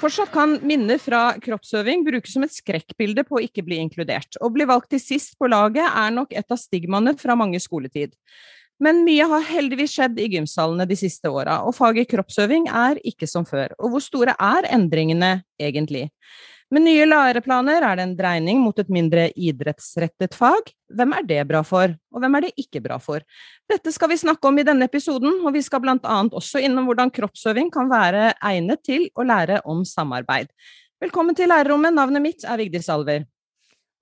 Fortsatt kan minner fra kroppsøving brukes som et skrekkbilde på å ikke bli inkludert. Å bli valgt til sist på laget er nok et av stigmaene fra mange skoletid. Men mye har heldigvis skjedd i gymsalene de siste åra, og faget kroppsøving er ikke som før. Og hvor store er endringene egentlig? Med nye læreplaner er det en dreining mot et mindre idrettsrettet fag. Hvem er det bra for, og hvem er det ikke bra for? Dette skal vi snakke om i denne episoden, og vi skal bl.a. også innom hvordan kroppsøving kan være egnet til å lære om samarbeid. Velkommen til lærerrommet, navnet mitt er Vigdis Salver.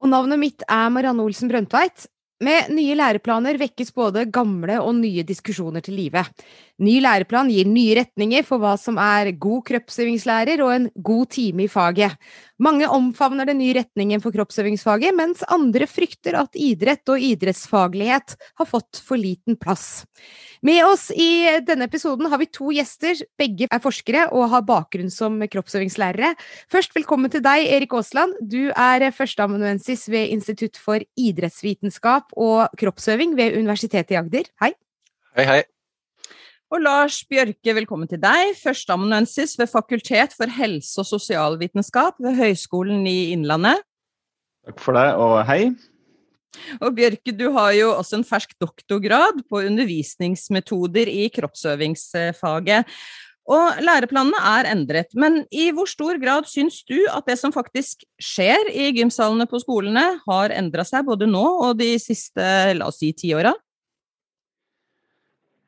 Og navnet mitt er Marianne Olsen Brøndtveit. Med nye læreplaner vekkes både gamle og nye diskusjoner til live. Ny læreplan gir nye retninger for hva som er god kroppsøvingslærer og en god time i faget. Mange omfavner den nye retningen for kroppsøvingsfaget, mens andre frykter at idrett og idrettsfaglighet har fått for liten plass. Med oss i denne episoden har vi to gjester. Begge er forskere og har bakgrunn som kroppsøvingslærere. Først velkommen til deg, Erik Aasland. Du er førsteamanuensis ved Institutt for idrettsvitenskap og kroppsøving ved Universitetet i Agder. Hei. Hei, hei. Og Lars Bjørke, velkommen til deg. Førsteamanuensis ved Fakultet for helse- og sosialvitenskap ved Høgskolen i Innlandet. Takk for det, og hei. Og Bjørke, du har jo også en fersk doktorgrad på undervisningsmetoder i kroppsøvingsfaget. Og læreplanene er endret, men i hvor stor grad syns du at det som faktisk skjer i gymsalene på skolene, har endra seg både nå og de siste, la oss si, ti åra?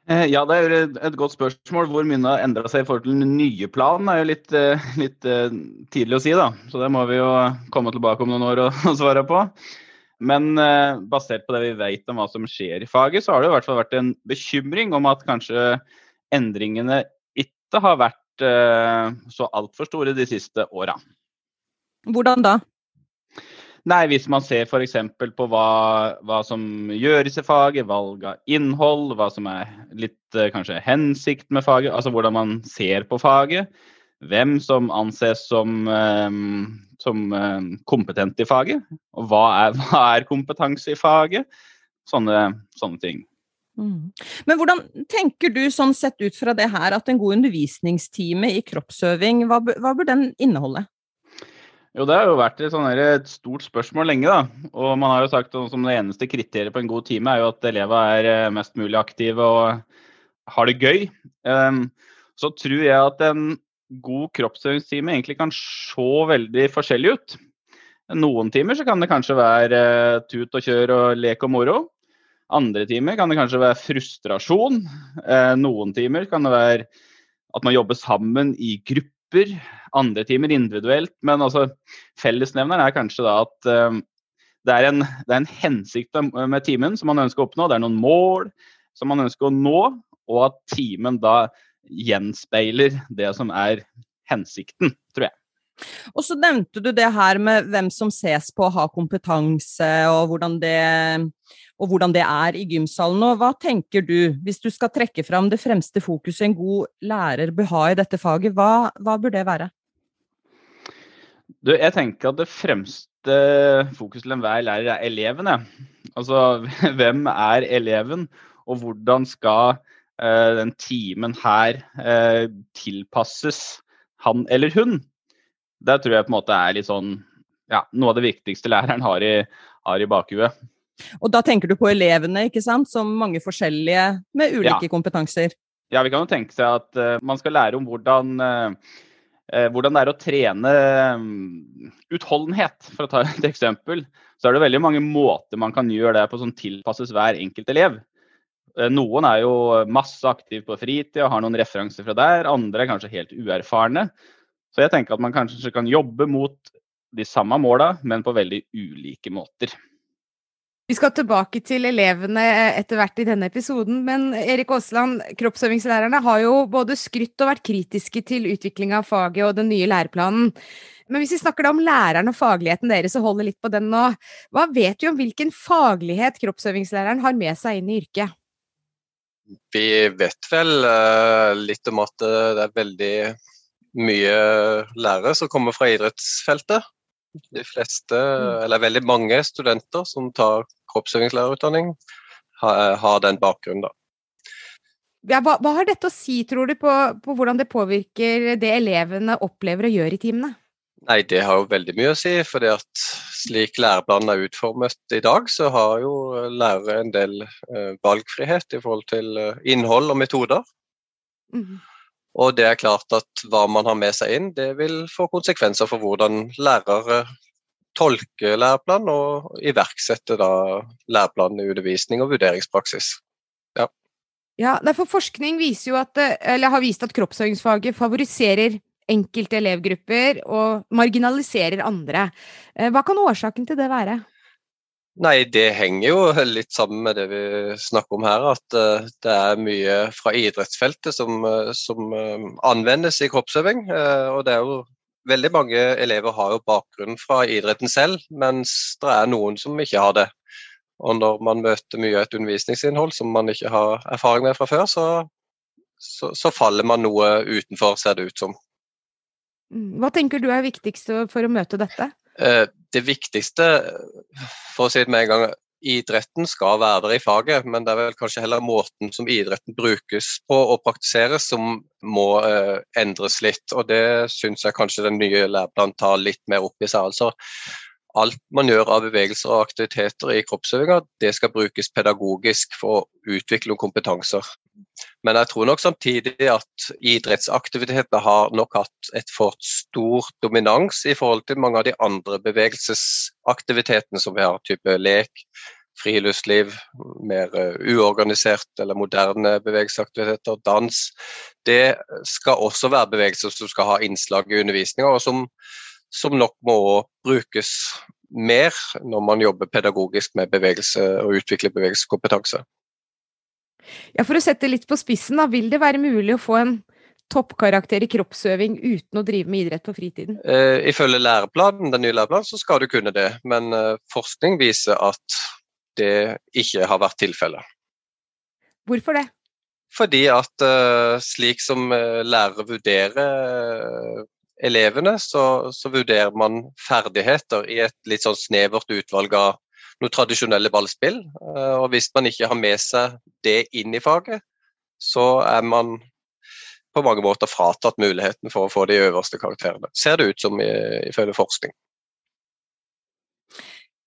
Eh, ja, det er et godt spørsmål. Hvor mye har endra seg i forhold til den nye planen, er jo litt, eh, litt, eh, tidlig å si. da. Så det må vi jo komme tilbake om noen år og, svare på. Men basert på det vi vet om hva som skjer i faget, så har det i hvert fall vært en bekymring om at kanskje endringene ikke har vært så altfor store de siste åra. Hvordan da? Nei, hvis man ser f.eks. på hva, hva, som gjøres i faget, valg av innhold, hva som er litt eh, kanskje hensikt med faget, altså hvordan man ser på faget. Hvem som anses som, um, som um, kompetent i faget, og hva er, hva er kompetanse i faget. Sånne, sånne ting. Mm. Men hvordan tenker du sånn sett ut fra det her at en god undervisningstime i kroppsøving, hva, hva bør den inneholde? Jo, det har jo vært et, sånn et, stort spørsmål lenge. da. Og man har jo sagt at det eneste kriteriet på en god time er jo at elevene er eh, mest mulig aktive og har det gøy. Um, så tror jeg at en god kroppsøvingstime egentlig kan se veldig forskjellig ut. Noen timer så kan det kanskje være uh, tut og kjør og lek og moro. Andre timer kan det kanskje være frustrasjon. Uh, noen timer kan det være at man jobber sammen i grupper grupper, andre timer individuelt. Men altså, fellesnevneren er kanskje da at um, det, er en, det, er en, hensikt med timen som man ønsker å oppnå. Det er noen mål som man ønsker å nå, og at timen da gjenspeiler det som er hensikten, tror jeg. Og så nevnte du det her med hvem som ses på å ha kompetanse, og hvordan det og hvordan det er i gymsalen. Og hva tenker du, hvis du skal trekke fram det fremste fokuset en god lærer bør ha i dette faget, hva, hva bør det være? Du, jeg tenker at det fremste fokuset til enhver lærer er elevene. Altså hvem er eleven, og hvordan skal uh, den timen her uh, tilpasses han eller hun? Det tror jeg på en måte er litt sånn ja, noe av det viktigste læreren har i, har i bakhuet. Og da tenker du på elevene, ikke sant, som mange forskjellige med ulike ja. kompetanser? Ja, vi kan jo tenke seg at uh, man skal lære om hvordan, uh, hvordan det er å trene um, utholdenhet, for å ta et eksempel. Så er det veldig mange måter man kan gjøre det på som tilpasses hver enkelt elev. Noen er jo masse aktiv på fritid og har noen referanser fra der, andre er kanskje helt uerfarne. Så jeg tenker at man kanskje kan jobbe mot de samme måla, men på veldig ulike måter. Vi skal tilbake til elevene etter hvert i denne episoden, men Erik Aasland, kroppsøvingslærerne har jo både skrytt og vært kritiske til utviklinga av faget og den nye læreplanen. Men hvis vi snakker da om læreren og fagligheten deres og holder litt på den nå, hva vet du om hvilken faglighet kroppsøvingslæreren har med seg inn i yrket? Vi vet vel uh, litt om at det er veldig mye lærere som kommer fra idrettsfeltet. De fleste, eller veldig mange studenter som tar kroppsøvingslærerutdanning, har, har den bakgrunnen, da. Ja, hva, hva, har dette å si, tror du, på, på, hvordan det påvirker det elevene opplever og gjør i timene? Nei, Det har jo veldig mye å si. fordi at Slik læreplanen er utformet i dag, så har jo lærere en del eh, valgfrihet i forhold til eh, innhold og metoder. Mm. Og det er klart at hva man har med seg inn, det vil få konsekvenser for hvordan lærere tolker læreplanen og iverksette da læreplanen i undervisning og vurderingspraksis. Ja. ja, for forskning at, eller har vist at kroppsøvingsfaget favoriserer enkelte elevgrupper og marginaliserer andre. Eh, hva kan årsaken til det være? Nei, Det henger jo litt sammen med det vi snakker om her. At uh, det er mye fra idrettsfeltet som, som anvendes i kroppsøving. og det er jo Veldig mange elever har jo bakgrunn fra idretten selv, mens det er noen som ikke har det. Og når man møter mye av et undervisningsinnhold som man ikke har erfaring med fra før, så, så, så faller man noe utenfor, ser det ut som. Mm, hva tenker du er viktigst for å møte dette? Eh, det viktigste, for å si det med en gang, idretten skal være der i faget, men det er vel kanskje heller måten som idretten brukes på og praktiseres som må eh, endres litt. Og det syns jeg kanskje den nye læreplanen tar litt mer opp i seg. Altså, alt man gjør av bevegelser og aktiviteter i kroppsøvinga, det skal brukes pedagogisk for å utvikle kompetanser. Men jeg tror nok samtidig at idrettsaktivitetene har nok hatt et for stor dominans i forhold til mange av de andre bevegelsesaktivitetene som vi har, type lek, friluftsliv, mer eh, uorganisert eller moderne bevegelsesaktiviteter, dans. Det skal også være bevegelser som skal ha innslag i undervisninga, og som som nok må brukes mer når man jobber pedagogisk med bevegelse og utvikler bevegelseskompetanse. Ja, For å sette litt på spissen, da, vil det være mulig å få en toppkarakter i kroppsøving uten å drive med idrett på fritiden? Eh, ifølge læreplanen, den nye læreplanen så skal du kunne det, men eh, forskning viser at det ikke har vært tilfellet. Hvorfor det? Fordi at eh, slik som eh, lærere vurderer elevene, så, så, vurderer man ferdigheter i et litt sånn snevert utvalg av noe tradisjonelle ballspill. Eh, og hvis man ikke har med seg det inn i faget, så er man på mange måter fratatt muligheten for å få de øverste karakterene. Ser det ut som ifølge forskning.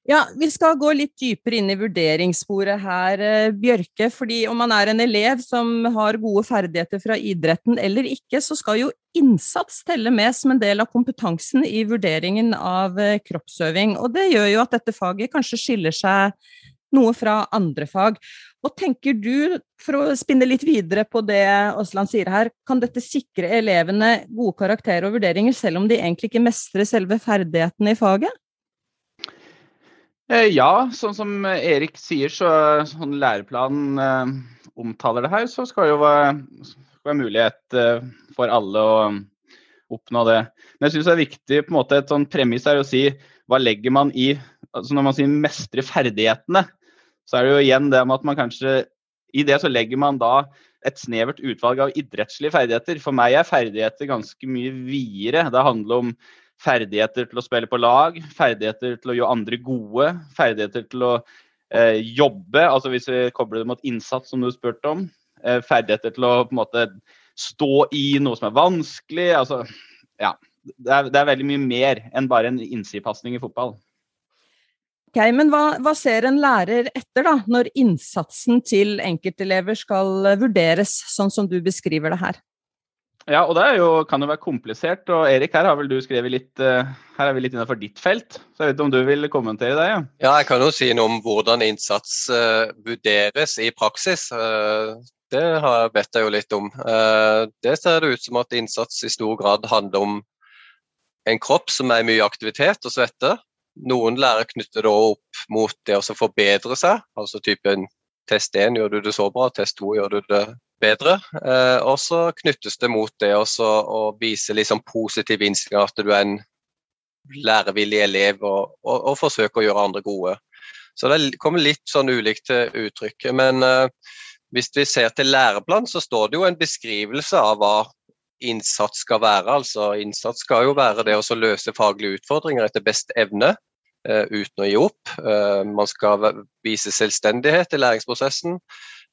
Ja, Vi skal gå litt dypere inn i vurderingssporet her, eh, Bjørke. fordi om man er en elev som har gode ferdigheter fra idretten eller ikke, så skal jo innsats telle med som en del av kompetansen i vurderingen av eh, kroppsøving. Og det gjør jo at dette faget kanskje skiller seg noe fra andre fag. Og tenker du, for å spinne litt videre på det Aasland sier her, kan dette sikre elevene gode karakterer og vurderinger, selv om de egentlig ikke mestrer selve ferdighetene i faget? Eh, ja, sånn som Erik sier, så sånn læreplanen eh, omtaler det her, så skal det jo være, være mulighet eh, for alle å oppnå det. Men jeg syns det er viktig på en måte et sånn premiss her å si hva legger man i altså Når man sier mestre ferdighetene, så er det jo igjen det med at man kanskje I det så legger man da et snevert utvalg av idrettslige ferdigheter. For meg er ferdigheter ganske mye videre. Det handler om ferdigheter til å spille på lag, ferdigheter til å gjøre andre gode, ferdigheter til å eh, jobbe, altså hvis vi kobler det mot innsats, som du spurte om. Eh, ferdigheter til å på en måte stå i noe som er vanskelig. altså, ja, det er, det er veldig mye mer enn bare en innsidepasning i fotball. Ok, Men hva, hva, ser en lærer etter, da, når innsatsen til enkeltelever skal vurderes, sånn som du beskriver det her? Ja, og det jo, kan jo være komplisert. Og Erik, her har vel du skrevet litt uh, Her er vi litt innenfor ditt felt. Så jeg vet ikke om du vil kommentere det? Ja, ja jeg kan jo si noe om hvordan innsats uh, vurderes i praksis. Uh, det har jeg bedt deg jo litt om. det ser det ut som at innsats i stor grad handler om en kropp som er i mye aktivitet og svette. Noen lærer knytter det opp mot det å forbedre seg, altså typen test 1 gjør du det så bra, test 2 gjør du det bedre. Eh, og så knyttes det mot det også, å vise liksom positiv innstilling, at du er en lærevillig elev og, og, og forsøker å gjøre andre gode. Så det kommer litt sånn ulikt til uttrykk. Men eh, hvis vi ser til læreplan, så står det jo en beskrivelse av hva innsats skal være. Altså, innsats skal jo være det å løse faglige utfordringer etter best evne, uten å gi opp. Uh, man skal vise selvstendighet i læringsprosessen.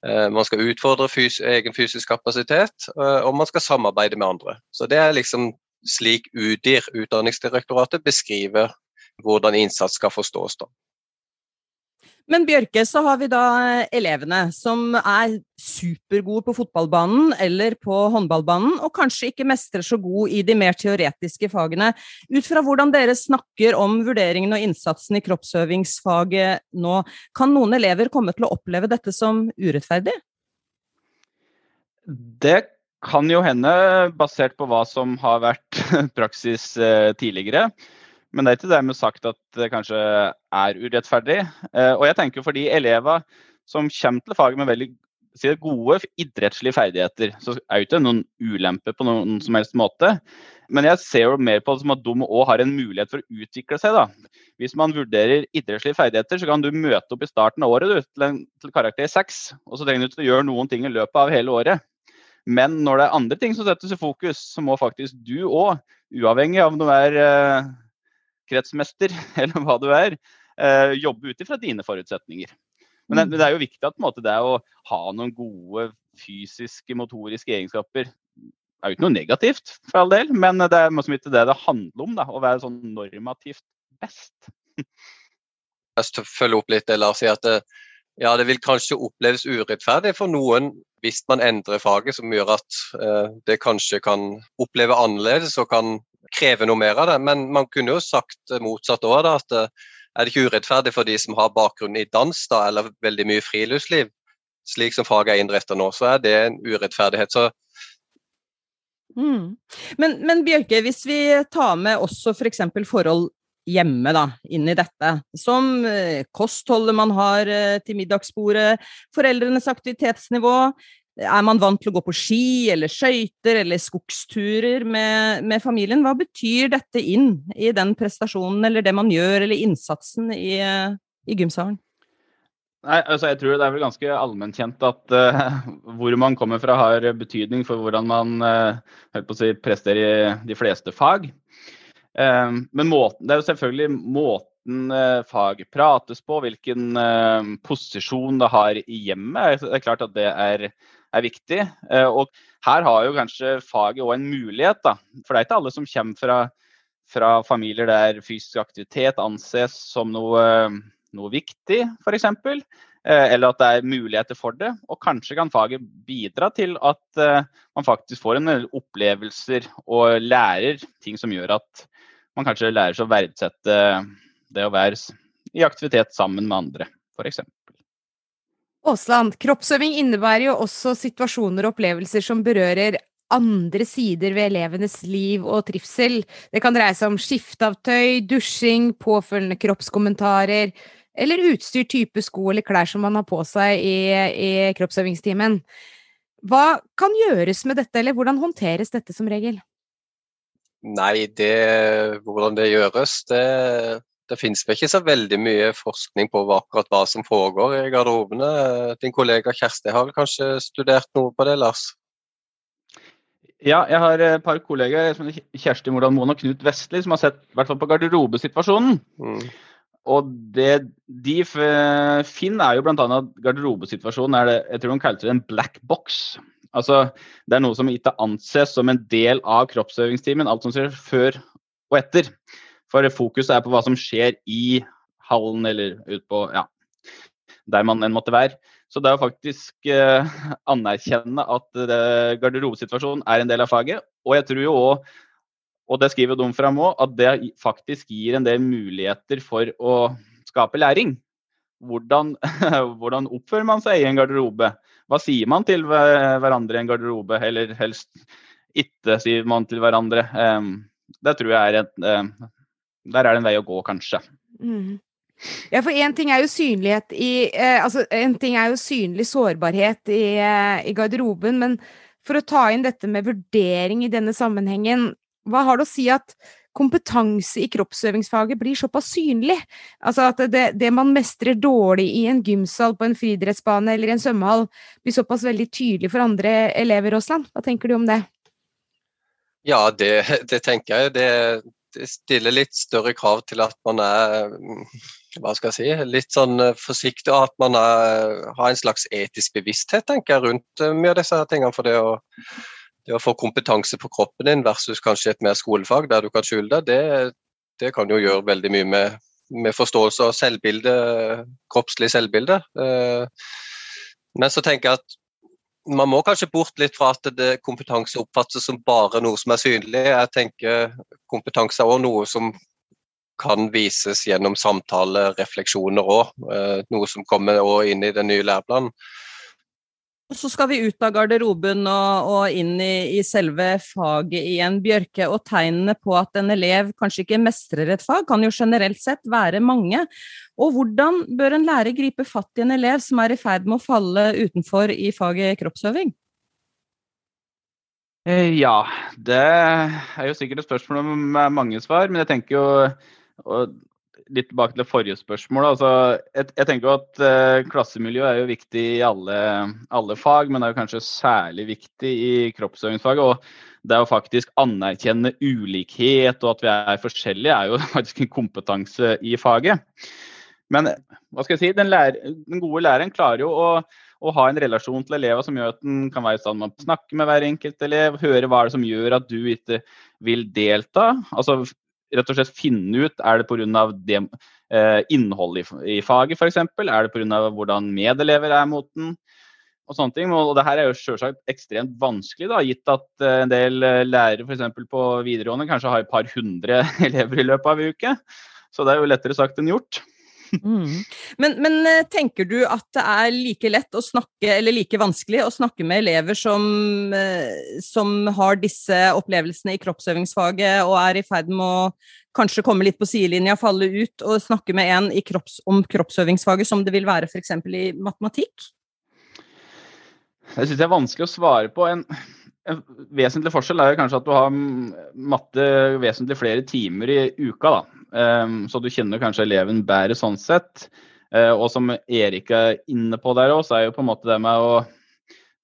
Uh, man skal utfordre fys egen fysisk kapasitet, og man skal samarbeide med andre. Så Det er liksom slik UDIR, Utdanningsdirektoratet, beskriver hvordan innsats skal forstås. da. Men Bjørke, så har vi da elevene som er supergode på fotballbanen eller på håndballbanen, og kanskje ikke mestrer så god i de mer teoretiske fagene. Ut fra hvordan dere snakker om vurderingen og innsatsen i kroppsøvingsfaget nå, kan noen elever komme til å oppleve dette som urettferdig? Det kan jo hende, basert på hva som har vært praksis eh, tidligere. Men det er ikke dermed sagt at det kanskje er urettferdig. Eh, og jeg tenker for de elever som kommer til faget med veldig gode idrettslige ferdigheter, så er jo ikke noen ulempe på noen som helst måte. Men jeg ser jo mer på det som at de òg har en mulighet for å utvikle seg. da. Hvis man vurderer idrettslige ferdigheter, så kan du møte opp i starten av året du, til, en, til karakter 6. Og så trenger du ikke å gjøre noen ting i løpet av hele året. Men når det er andre ting som settes i fokus, så må faktisk du òg, uavhengig av om du er eh, kretsmester eller hva du er, eh, jobbe ut ifra dine forutsetninger. Men det, mm. det, er jo viktig at måte, det å ha noen gode fysiske, motoriske egenskaper er jo ikke noe negativt, for all del, men det er ikke det det handler om. Da, å være sånn normativt best. Jeg skal følge opp litt det Lars sier, at det, ja, det vil kanskje oppleves urettferdig for noen hvis man endrer faget, som gjør at eh, det kanskje kan oppleve annerledes og kan kreve noe mer av det. Men man kunne jo sagt motsatt òg, at uh, er det ikke urettferdig for de som har bakgrunn i dans da, eller veldig mye friluftsliv, slik som faget er innrettet nå, så er det en urettferdighet. Så Mm. Men, men, Bjørke, hvis vi tar med også f.eks. For forhold hjemme da, inn i dette. Som eh, kostholdet man har eh, til middagsbordet, foreldrenes aktivitetsnivå. Er man vant til å gå på ski eller skøyter eller skogsturer med, med, familien? Hva betyr dette inn i den prestasjonen eller det man gjør, eller innsatsen i, i gymsalen? Nei, altså jeg tror Det er vel ganske allmennkjent at uh, hvor man kommer fra har betydning for hvordan man uh, si, presterer i de fleste fag. Ehm, men måten, det er jo selvfølgelig måten uh, faget prates på, hvilken posisjon det har i hjemmet. Det er klart at det er, er viktig. Eh, og her har jo kanskje faget òg en mulighet, da. For det er ikke alle som kommer fra, fra familier der fysisk aktivitet anses som noe, noe viktig, f.eks. Eller at det er muligheter for det. Og kanskje kan faget bidra til at man faktisk får en del opplevelser og lærer ting som gjør at man kanskje lærer seg å verdsette det å være i aktivitet sammen med andre, f.eks. Aasland, kroppsøving innebærer jo også situasjoner og opplevelser som berører andre sider ved elevenes liv og trivsel. Det kan dreie seg om skifte av tøy, dusjing, påfølgende kroppskommentarer, eller utstyr, type sko eller klær som man har på seg i, i kroppsøvingstimen. Hva kan gjøres med dette, eller hvordan håndteres dette som regel? Nei, det, hvordan det gjøres, det, det finnes vel ikke så veldig mye forskning på akkurat hva som foregår i garderobene. Din kollega Kjersti har vel kanskje studert noe på det, Lars? Ja, jeg har et par kollegaer, Kjersti Mordal Moen og Knut Vestli, som har sett hvert fall på garderobesituasjonen. Mm. Og det de finner, er jo bl.a. at garderobesituasjonen er det, jeg tror de kalte det en black box. Altså, det er noe som ikke anses som en del av kroppsøvingstimen, alt som skjer før og etter. For fokuset er på hva som skjer i hallen eller ut på ja, der man enn måtte være. Så det er å faktisk eh, anerkjenne at eh, garderobesituasjonen er en del av faget. Og jeg tror jo òg, og det skriver de fram òg, at det faktisk gir en del muligheter for å skape læring. Hvordan, hvordan oppfører man seg i en garderobe? Hva sier man til hverandre i en garderobe, eller helst ikke sier man til hverandre? Det tror jeg er et Der er det en vei å gå, kanskje. Mm. Ja, for én ting er jo synlighet i eh, Altså, en ting er jo synlig sårbarhet i, eh, i garderoben, men for å ta inn dette med vurdering i denne sammenhengen, hva har det å si at kompetanse i kroppsøvingsfaget blir såpass synlig. Altså at det, det, man mestrer dårlig i en gymsal, på en friidrettsbane eller i en svømmehall, blir såpass veldig tydelig for andre elever, Aasland. Hva tenker du om det? Ja, det, det tenker jeg. Det, stiller litt større krav til at man er hva skal jeg si, litt sånn eh, forsiktig, og at man er, har en slags etisk bevissthet tenker jeg, rundt eh, mye av disse tingene. For det å, det å, få kompetanse på kroppen din versus kanskje et mer skolefag der du kan skjule deg, det, det kan jo gjøre veldig mye med, med forståelse av selvbilde, kroppslig selvbilde. Eh, men så tenker jeg at man må kanskje bort litt fra at det kompetanse oppfattes som bare noe som er synlig. Jeg tenker kompetanse er også noe som kan vises gjennom samtale, refleksjoner òg. Eh, noe som kommer inn i den nye læreplanen. Så skal vi ut av garderoben og, og inn i, i, selve faget igjen, Bjørke. Og tegnene på at en elev kanskje ikke mestrer et fag, kan jo generelt sett være mange. Og hvordan bør en lærer gripe fatt i en elev som er i ferd med å falle utenfor i faget kroppsøving? Eh, ja, det er jo sikkert et spørsmål med mange svar. Men jeg tenker jo litt tilbake til det forrige spørsmålet. Altså, jeg, jeg, tenker jo at uh, Klassemiljø er jo viktig i alle, alle, fag, men det er jo kanskje særlig viktig i kroppsøvingsfaget. Og det å faktisk anerkjenne ulikhet og at vi er forskjellige, er jo faktisk en kompetanse i faget. Men hva skal jeg si, den, lærer, den gode læreren klarer jo å, å ha en relasjon til elever som gjør at den kan være i stand med å snakke med hver enkelt elev, høre hva er det som gjør at du ikke vil delta. Altså rett og slett finne ut er det pga. eh, innholdet i, i faget f.eks. Er det pga. hvordan medelever er mot den? Og sånne ting. Og det her er jo selvsagt ekstremt vanskelig, da, gitt at eh, en del eh, lærere f.eks. på videregående kanskje har et par hundre elever i løpet av en uke. Så det er jo lettere sagt enn gjort. Mm. Men, men, eh, tenker du at det er like lett å snakke, eller like vanskelig å snakke med elever som, eh, som har disse opplevelsene i kroppsøvingsfaget og er i ferd med å kanskje komme litt på sidelinja, falle ut, og snakke med en kropps, om kroppsøvingsfaget som det vil være f.eks. i matematikk? Det syns jeg er vanskelig å svare på. En, en vesentlig forskjell er kanskje at du har matte vesentlig flere timer i uka. da. Um, så du kjenner kanskje eleven bedre sånn sett. Uh, og som Erik er inne på der òg, så er jo på en måte det med å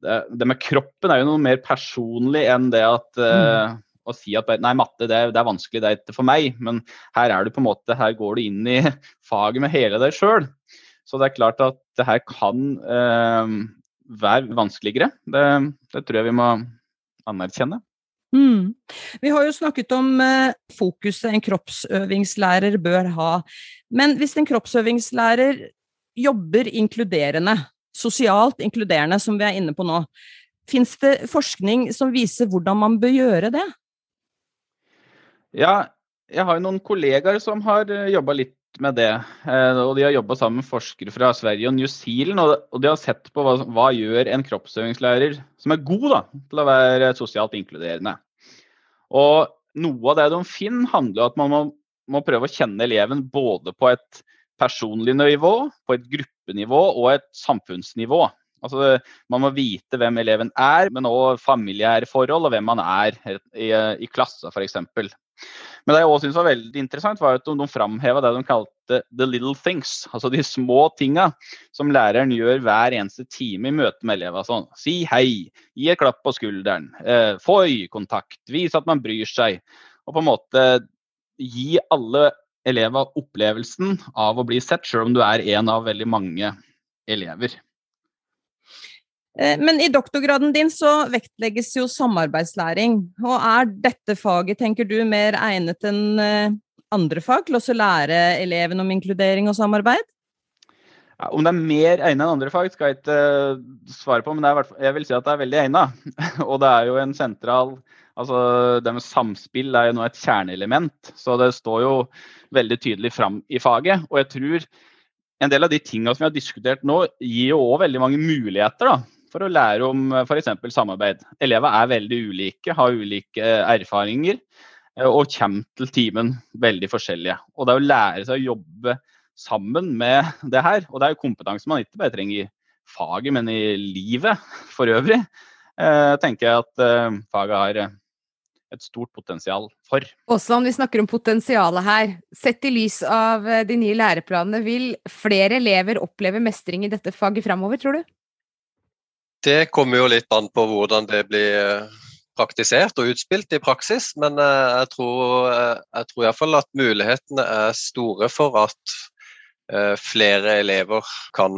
det, med kroppen er jo noe mer personlig enn det at uh, mm. å si at nei, matte det, det, er vanskelig, det er ikke for meg. Men her er du på en måte, her går du inn i faget med hele deg sjøl. Så det er klart at det her kan uh, være vanskeligere. Det, det tror jeg vi må anerkjenne. Mm. Vi har jo snakket om eh, fokuset en kroppsøvingslærer bør ha. Men hvis en kroppsøvingslærer jobber inkluderende, sosialt inkluderende, som vi er inne på nå, fins det forskning som viser hvordan man bør gjøre det? Ja, jeg har jo noen kollegaer som har eh, jobba litt med det. Eh, og de har jobba sammen med forskere fra Sverige og New Zealand. Og de har sett på hva, hva gjør en kroppsøvingslærer som er god da, til å være sosialt inkluderende. Og noe av det de finner, handler om at man må, må prøve å kjenne eleven både på et personlig nivå, på et gruppenivå og et samfunnsnivå. Altså, man må vite hvem eleven er, men òg familiære forhold og hvem man er i, i klasse f.eks. Men det jeg også syntes var veldig interessant, var at de, framheva det de kalte 'the little things'. Altså de små tinga som læreren gjør hver eneste time i møte med elevene. Sånn, si hei, gi et klapp på skulderen, eh, få øyekontakt, vis at man bryr seg. Og på en måte gi alle elever opplevelsen av å bli sett, selv om du er en av veldig mange elever. Eh, men i doktorgraden din så vektlegges jo samarbeidslæring. Og er dette faget, tenker du, mer egnet enn eh, andre fag til å lære eleven om inkludering og samarbeid? Ja, om det er mer egnet enn andre fag, skal jeg ikke uh, svare på, men jeg vil si at det er veldig egnet. og det er jo en sentral Altså, det med samspill er jo nå et kjerneelement, så det står jo veldig tydelig fram i faget. Og jeg tror en del av de tingene som vi har diskutert nå, gir jo òg veldig mange muligheter. da, for å lære om eh, f.eks. samarbeid. Elever er veldig ulike, har ulike eh, erfaringer eh, og kommer til timen veldig forskjellige. Og det er å lære seg å jobbe sammen med det her, og det er jo kompetanse man ikke bare trenger i faget, men i livet for øvrig, tenker jeg at faget har et stort potensial for. Også om vi snakker om potensialet her, sett i lys av de nye læreplanene, vil flere elever oppleve mestring i dette faget framover, tror du? Det kommer jo litt an på hvordan det blir, praktisert og utspilt i praksis, men eh, jeg tror, eh, jeg tror iallfall at mulighetene er store for at flere elever kan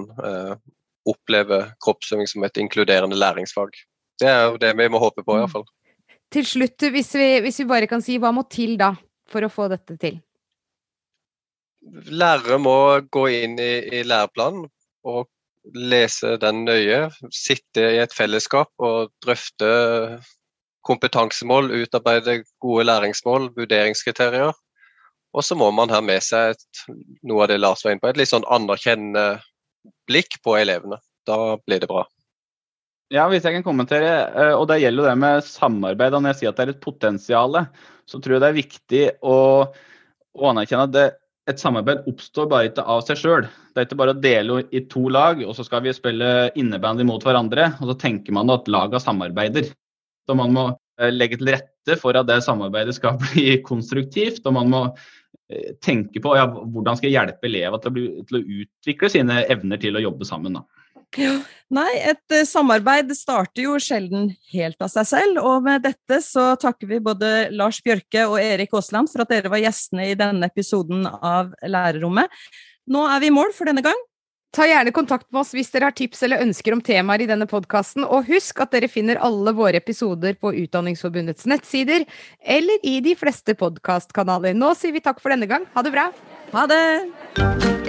oppleve kroppsøving som et inkluderende læringsfag. Det er jo det vi må håpe på, iallfall. Til slutt, hvis vi, hvis vi bare kan si hva må til da for å få dette til? Lærere må gå inn i, i læreplanen og lese den nøye. Sitte i et fellesskap og drøfte kompetansemål, utarbeide gode læringsmål, vurderingskriterier. Og så må man ha med seg et, noe av det Lars var inne på, et litt sånn anerkjennende blikk på elevene. Da blir det bra. Ja, hvis jeg kan kommentere, eh, og det gjelder det med samarbeid. Når jeg sier at det er et potensial, så tror jeg det er viktig å, å anerkjenne at det, et samarbeid oppstår bare ikke av seg sjøl. Det er ikke bare å dele i to lag, og så skal vi spille innebandy mot hverandre. Og så tenker man at laga samarbeider. Så man må eh, legge til rette for at det samarbeidet skal bli konstruktivt. Og man må eh, tenke på ja, hvordan skal jeg hjelpe elever til til å utvikle sine evner til å jobbe sammen. Da. Ja, nei, et uh, samarbeid starter jo sjelden helt av seg selv. Og med dette så takker vi både Lars Bjørke og Erik Aasland for at dere var gjestene i denne episoden av Lærerrommet. Nå er vi i mål for denne gang. Ta gjerne kontakt med oss hvis dere har tips eller ønsker om temaer i denne podkasten, og husk at dere finner alle våre episoder på Utdanningsforbundets nettsider eller i de fleste podkastkanaler. Nå sier vi takk for denne gang. Ha det bra. Ha det!